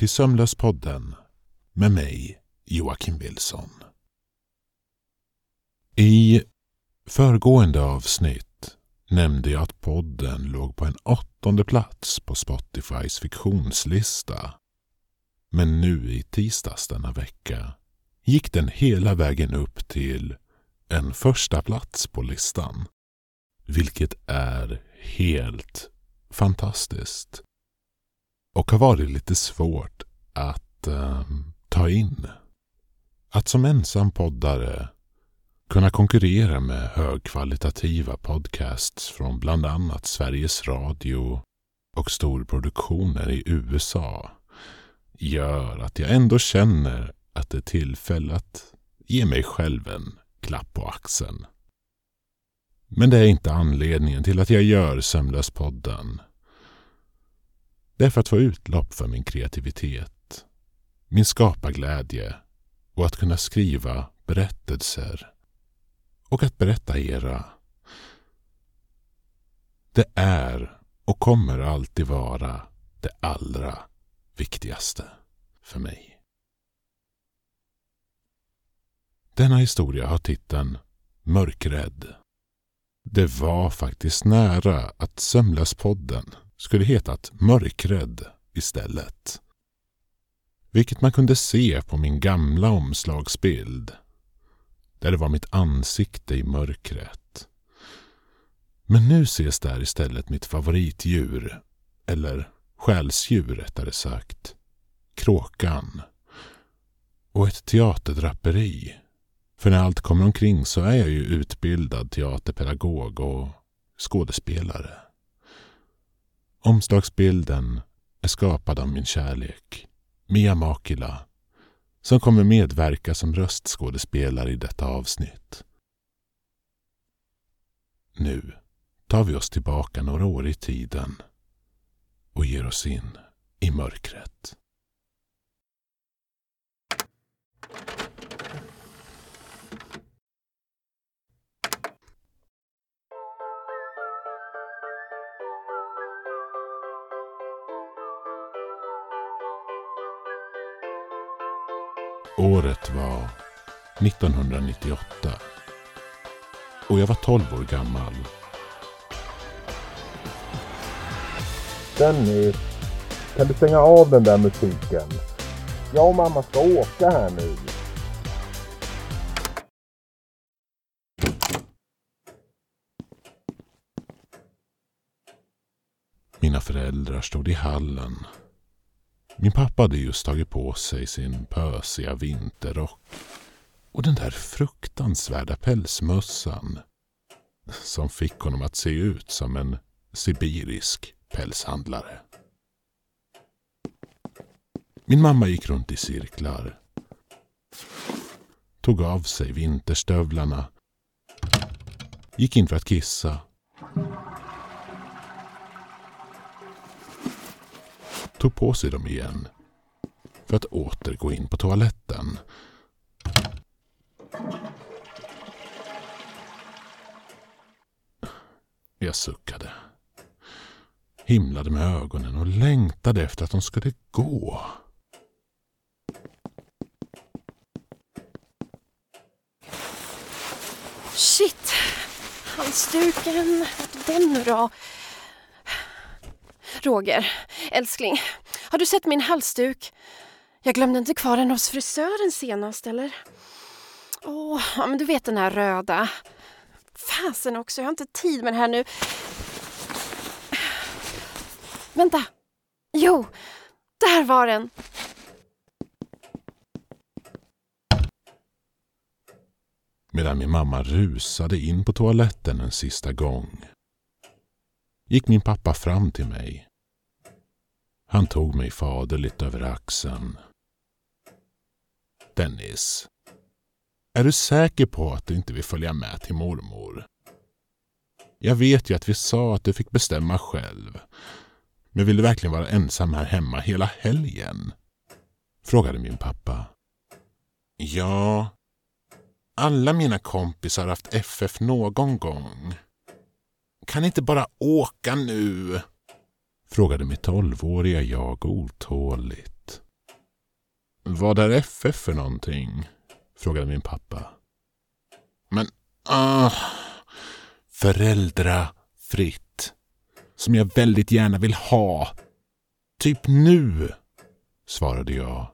Till Sömnlöspodden med mig, Joakim Wilson. I föregående avsnitt nämnde jag att podden låg på en åttonde plats på Spotifys fiktionslista. Men nu i tisdags denna vecka gick den hela vägen upp till en första plats på listan. Vilket är helt fantastiskt. Och har varit lite svårt att eh, ta in. Att som ensam poddare kunna konkurrera med högkvalitativa podcasts från bland annat Sveriges Radio och storproduktioner i USA gör att jag ändå känner att det är tillfälle att ge mig själv en klapp på axeln. Men det är inte anledningen till att jag gör Sömnlöspodden. Det är för att få utlopp för min kreativitet, min skaparglädje och att kunna skriva berättelser och att berätta era. Det är och kommer alltid vara det allra viktigaste för mig. Denna historia har titeln Mörkrädd. Det var faktiskt nära att Sömnlöspodden skulle hetat Mörkrädd istället. Vilket man kunde se på min gamla omslagsbild. Där det var mitt ansikte i mörkret. Men nu ses där istället mitt favoritdjur. Eller själsdjur rättare sagt. Kråkan. Och ett teaterdraperi. För när allt kommer omkring så är jag ju utbildad teaterpedagog och skådespelare. Omslagsbilden är skapad av min kärlek, Mia Makila, som kommer medverka som röstskådespelare i detta avsnitt. Nu tar vi oss tillbaka några år i tiden och ger oss in i mörkret. Året var 1998 och jag var 12 år gammal. Dennis, kan du stänga av den där musiken? Jag och mamma ska åka här nu. Mina föräldrar stod i hallen min pappa hade just tagit på sig sin pösiga vinterrock och den där fruktansvärda pälsmössan som fick honom att se ut som en sibirisk pälshandlare. Min mamma gick runt i cirklar. Tog av sig vinterstövlarna. Gick in för att kissa tog på sig dem igen för att åter gå in på toaletten. Jag suckade. Himlade med ögonen och längtade efter att de skulle gå. Shit! Halsduken. Vart är den nu då? Roger, älskling, har du sett min halsduk? Jag glömde inte kvar den hos frisören senast, eller? Åh, ja, men du vet den här röda. Fasen också, jag har inte tid med det här nu. Vänta! Jo, där var den! Medan min mamma rusade in på toaletten en sista gång gick min pappa fram till mig han tog mig faderligt över axeln. Dennis. Är du säker på att du inte vill följa med till mormor? Jag vet ju att vi sa att du fick bestämma själv. Men vill du verkligen vara ensam här hemma hela helgen? Frågade min pappa. Ja, alla mina kompisar har haft FF någon gång. Kan inte bara åka nu? Frågade mitt tolvåriga jag otåligt. Vad är FF för någonting? Frågade min pappa. Men, ah, föräldrafritt. Som jag väldigt gärna vill ha. Typ nu, svarade jag.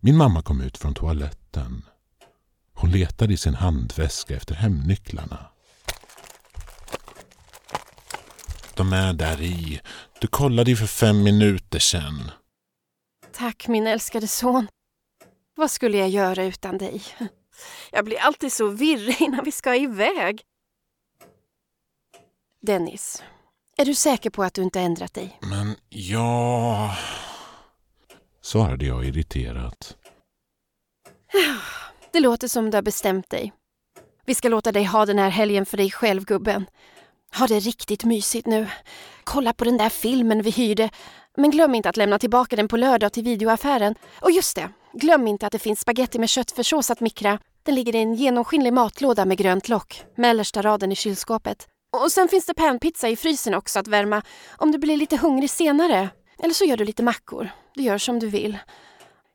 Min mamma kom ut från toaletten. Hon letade i sin handväska efter hemnycklarna. De är där i. Du kollade ju för fem minuter sedan. Tack min älskade son. Vad skulle jag göra utan dig? Jag blir alltid så virrig innan vi ska iväg. Dennis, är du säker på att du inte ändrat dig? Men ja... Svarade jag irriterat. Det låter som du har bestämt dig. Vi ska låta dig ha den här helgen för dig själv, gubben. Ha det riktigt mysigt nu. Kolla på den där filmen vi hyrde. Men glöm inte att lämna tillbaka den på lördag till videoaffären. Och just det, glöm inte att det finns spaghetti med köttfärssås att mikra. Den ligger i en genomskinlig matlåda med grönt lock, mellersta raden i kylskåpet. Och sen finns det panpizza i frysen också att värma om du blir lite hungrig senare. Eller så gör du lite mackor. Du gör som du vill.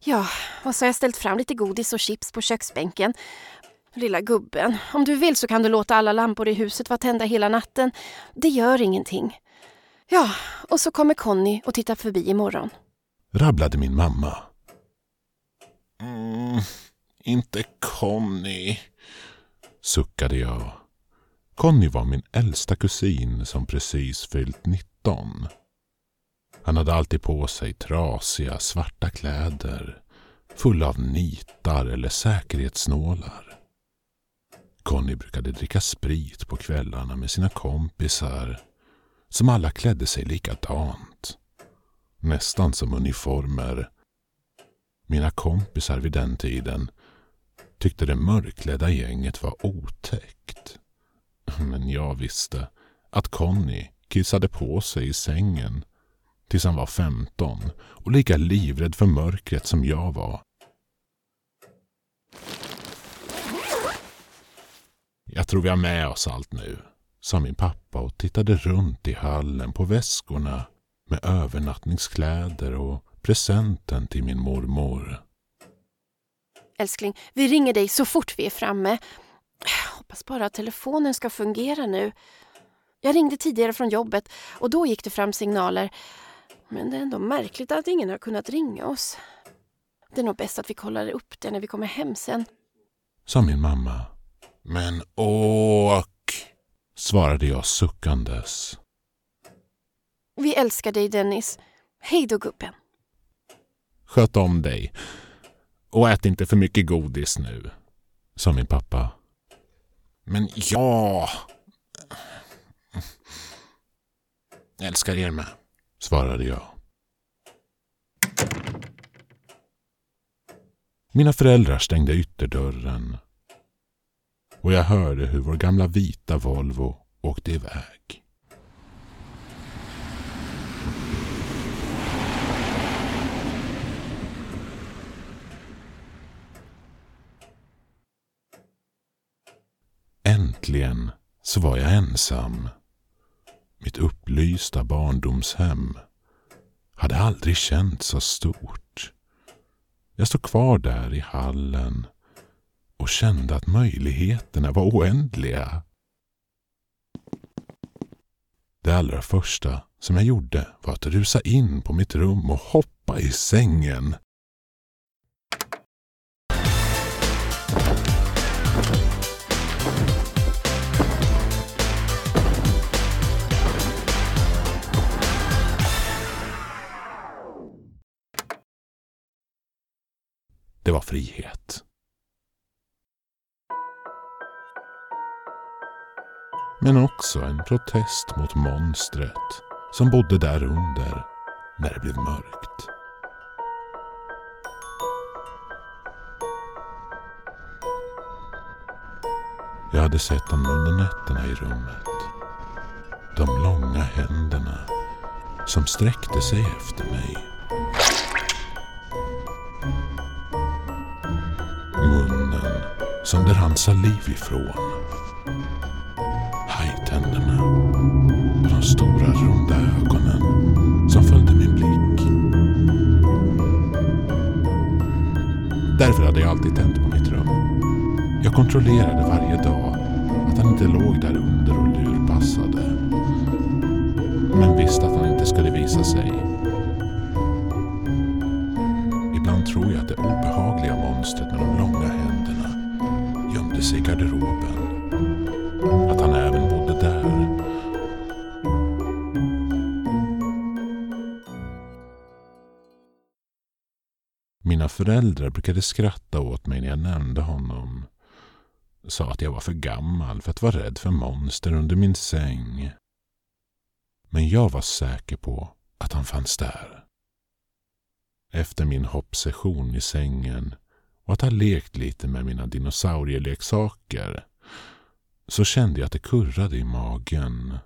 Ja, och så har jag ställt fram lite godis och chips på köksbänken. Lilla gubben, om du vill så kan du låta alla lampor i huset vara tända hela natten. Det gör ingenting. Ja, och så kommer Conny och tittar förbi imorgon. Rabblade min mamma. Mm, inte Conny, suckade jag. Conny var min äldsta kusin som precis fyllt 19. Han hade alltid på sig trasiga svarta kläder fulla av nitar eller säkerhetsnålar. Conny brukade dricka sprit på kvällarna med sina kompisar som alla klädde sig likadant. Nästan som uniformer. Mina kompisar vid den tiden tyckte det mörkklädda gänget var otäckt. Men jag visste att Conny kissade på sig i sängen tills han var 15 och lika livrädd för mörkret som jag var. Jag tror vi har med oss allt nu, sa min pappa och tittade runt i hallen på väskorna med övernattningskläder och presenten till min mormor. Älskling, vi ringer dig så fort vi är framme. Hoppas bara att telefonen ska fungera nu. Jag ringde tidigare från jobbet och då gick det fram signaler. Men det är ändå märkligt att ingen har kunnat ringa oss. Det är nog bäst att vi kollar upp det när vi kommer hem sen. Sa min mamma. Men åk, svarade jag suckandes. Vi älskar dig Dennis. Hej då gubben. Sköt om dig. Och ät inte för mycket godis nu, sa min pappa. Men ja... Jag älskar er med, svarade jag. Mina föräldrar stängde ytterdörren och jag hörde hur vår gamla vita Volvo åkte iväg. Äntligen så var jag ensam. Mitt upplysta barndomshem hade aldrig känts så stort. Jag stod kvar där i hallen och kände att möjligheterna var oändliga. Det allra första som jag gjorde var att rusa in på mitt rum och hoppa i sängen. Det var frihet. Men också en protest mot monstret som bodde där under när det blev mörkt. Jag hade sett dem under nätterna i rummet. De långa händerna som sträckte sig efter mig. Munnen som det rann saliv ifrån. Hade jag alltid tänt på mitt rum. Jag kontrollerade varje dag att han inte låg där under och lurpassade. Men visste att han inte skulle visa sig. Ibland tror jag att det obehagliga monstret med de långa händerna gömde sig i garderoben. Föräldrar brukade skratta åt mig när jag nämnde honom. Sa att jag var för gammal för att vara rädd för monster under min säng. Men jag var säker på att han fanns där. Efter min hoppsession i sängen och att ha lekt lite med mina dinosaurieleksaker så kände jag att det kurrade i magen.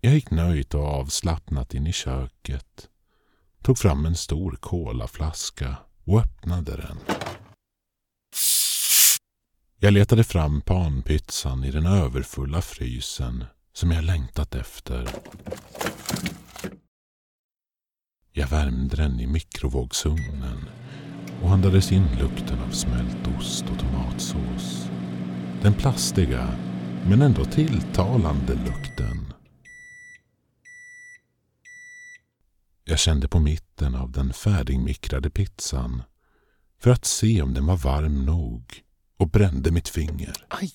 Jag gick nöjt och avslappnat in i köket tog fram en stor kolaflaska och öppnade den. Jag letade fram panpizzan i den överfulla frysen som jag längtat efter. Jag värmde den i mikrovågsugnen och andades in lukten av smält ost och tomatsås. Den plastiga, men ändå tilltalande lukten. Jag kände på mitten av den färdigmikrade pizzan för att se om den var varm nog och brände mitt finger. Aj!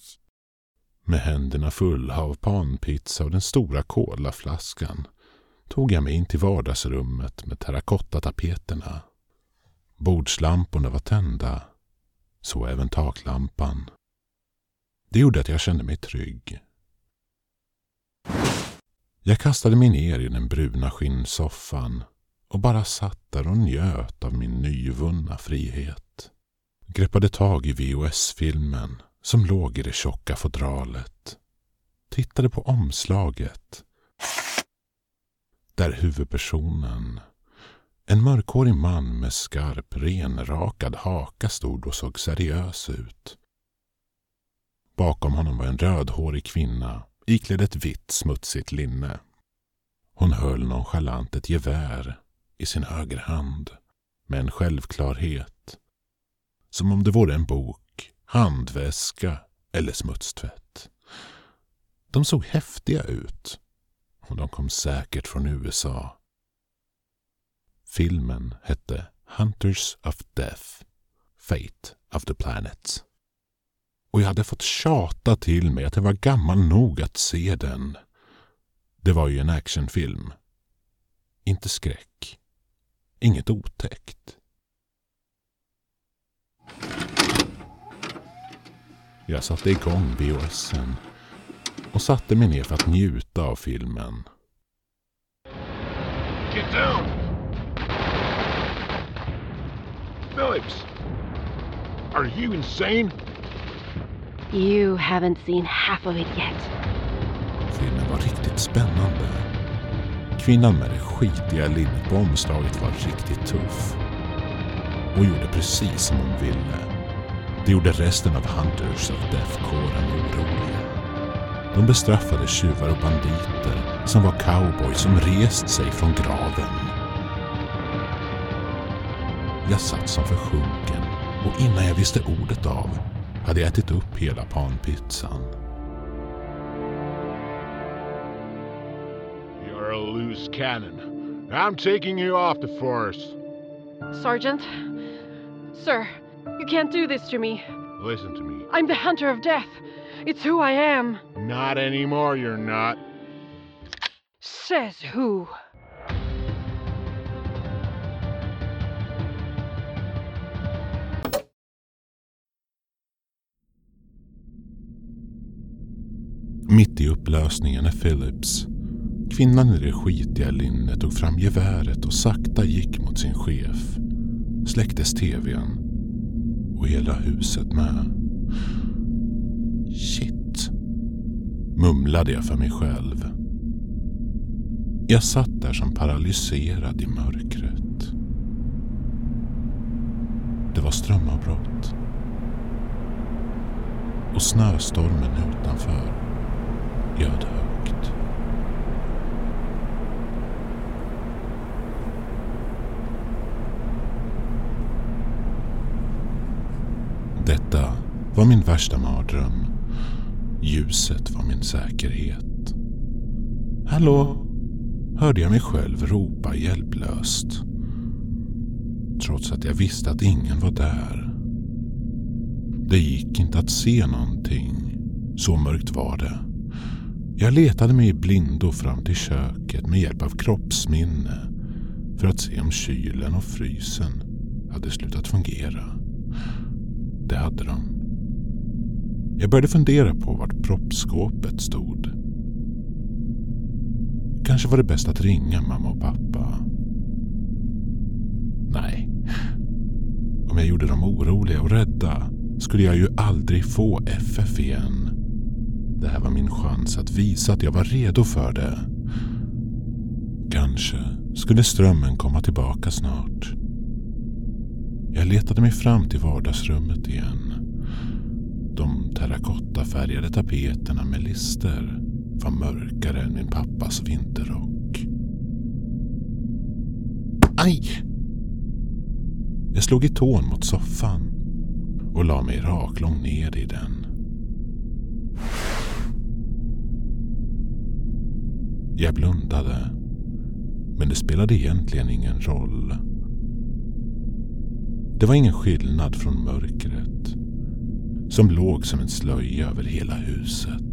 Med händerna fulla av panpizza och den stora kolaflaskan tog jag mig in till vardagsrummet med terrakottatapeterna. Bordslamporna var tända, så även taklampan. Det gjorde att jag kände mig trygg. Jag kastade mig ner i den bruna skinnsoffan och bara satt där och njöt av min nyvunna frihet. Greppade tag i VHS-filmen som låg i det tjocka fodralet. Tittade på omslaget. Där huvudpersonen, en mörkhårig man med skarp, renrakad haka stod och såg seriös ut. Bakom honom var en rödhårig kvinna iklädd ett vitt smutsigt linne. Hon höll nonchalant ett gevär i sin högerhand med en självklarhet. Som om det vore en bok, handväska eller smutstvätt. De såg häftiga ut och de kom säkert från USA. Filmen hette Hunters of Death, Fate of the Planet och jag hade fått tjata till mig att jag var gammal nog att se den. Det var ju en actionfilm. Inte skräck. Inget otäckt. Jag satte igång VHSen och satte mig ner för att njuta av filmen. Get down! Phillips! Are you insane? You haven't seen half of it yet. Filmen var riktigt spännande. Kvinnan med det skitiga linnet på omslaget var riktigt tuff. Och gjorde precis som hon ville. Det gjorde resten av Hunters of Death-kåren oroliga. De bestraffade tjuvar och banditer som var cowboys som rest sig från graven. Jag satt som försjunken och innan jag visste ordet av hade jag ätit upp hela panpizzan. You're a loose cannon. I'm taking you off the force. Sergeant? Sir, you can't do this to me. Listen to me. I'm the hunter of death. It's who I am. Not anymore, you're not. Says who? Mitt i upplösningen är Phillips. Kvinnan i det skitiga linnet tog fram geväret och sakta gick mot sin chef. Släcktes tvn. Och hela huset med. Shit. Mumlade jag för mig själv. Jag satt där som paralyserad i mörkret. Det var strömavbrott. Och snöstormen utanför ljöd högt. Detta var min värsta mardröm. Ljuset var min säkerhet. Hallå? Hörde jag mig själv ropa hjälplöst. Trots att jag visste att ingen var där. Det gick inte att se någonting. Så mörkt var det. Jag letade mig i blindo fram till köket med hjälp av kroppsminne för att se om kylen och frysen hade slutat fungera. Det hade de. Jag började fundera på vart proppskåpet stod. Kanske var det bäst att ringa mamma och pappa. Nej. Om jag gjorde dem oroliga och rädda skulle jag ju aldrig få FF igen. Det här var min chans att visa att jag var redo för det. Kanske skulle strömmen komma tillbaka snart. Jag letade mig fram till vardagsrummet igen. De terrakottafärgade tapeterna med lister var mörkare än min pappas vinterrock. Aj! Jag slog i tån mot soffan och la mig raklång ner i den. Jag blundade, men det spelade egentligen ingen roll. Det var ingen skillnad från mörkret som låg som en slöja över hela huset.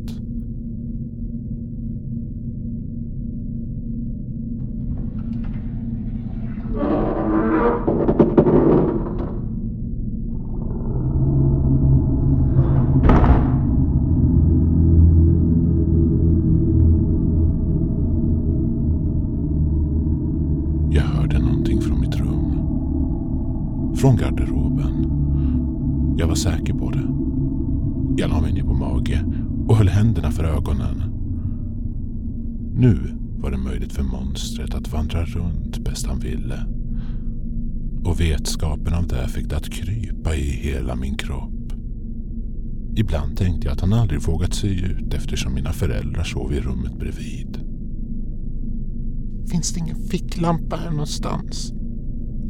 Monstret att vandra runt bäst han ville. Och vetskapen om det fick det att krypa i hela min kropp. Ibland tänkte jag att han aldrig vågat sig ut eftersom mina föräldrar sov i rummet bredvid. Finns det ingen ficklampa här någonstans?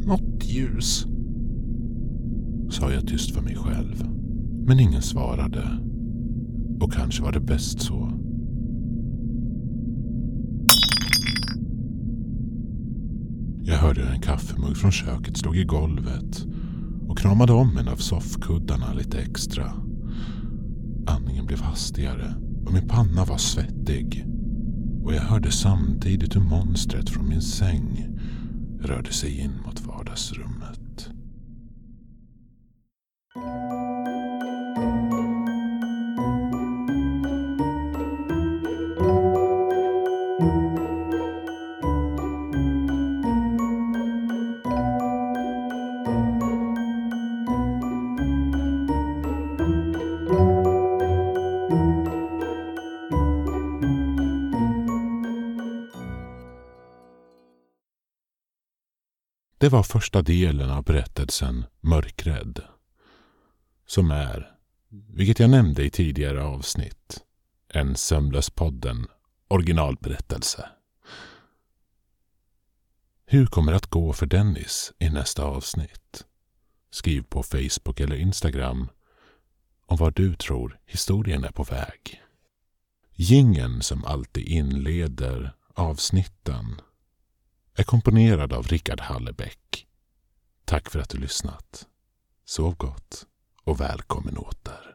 Något ljus? Sa jag tyst för mig själv. Men ingen svarade. Och kanske var det bäst så. Jag hörde hur en kaffemugg från köket slog i golvet och kramade om en av soffkuddarna lite extra. Andningen blev hastigare och min panna var svettig. Och jag hörde samtidigt hur monstret från min säng rörde sig in mot vardagsrummet. Det var första delen av berättelsen Mörkrädd. Som är, vilket jag nämnde i tidigare avsnitt, en Sömnlöspodden originalberättelse. Hur kommer det att gå för Dennis i nästa avsnitt? Skriv på Facebook eller Instagram om var du tror historien är på väg. Gingen som alltid inleder avsnitten är komponerad av Rickard Hallebäck. Tack för att du lyssnat. Sov gott och välkommen åter.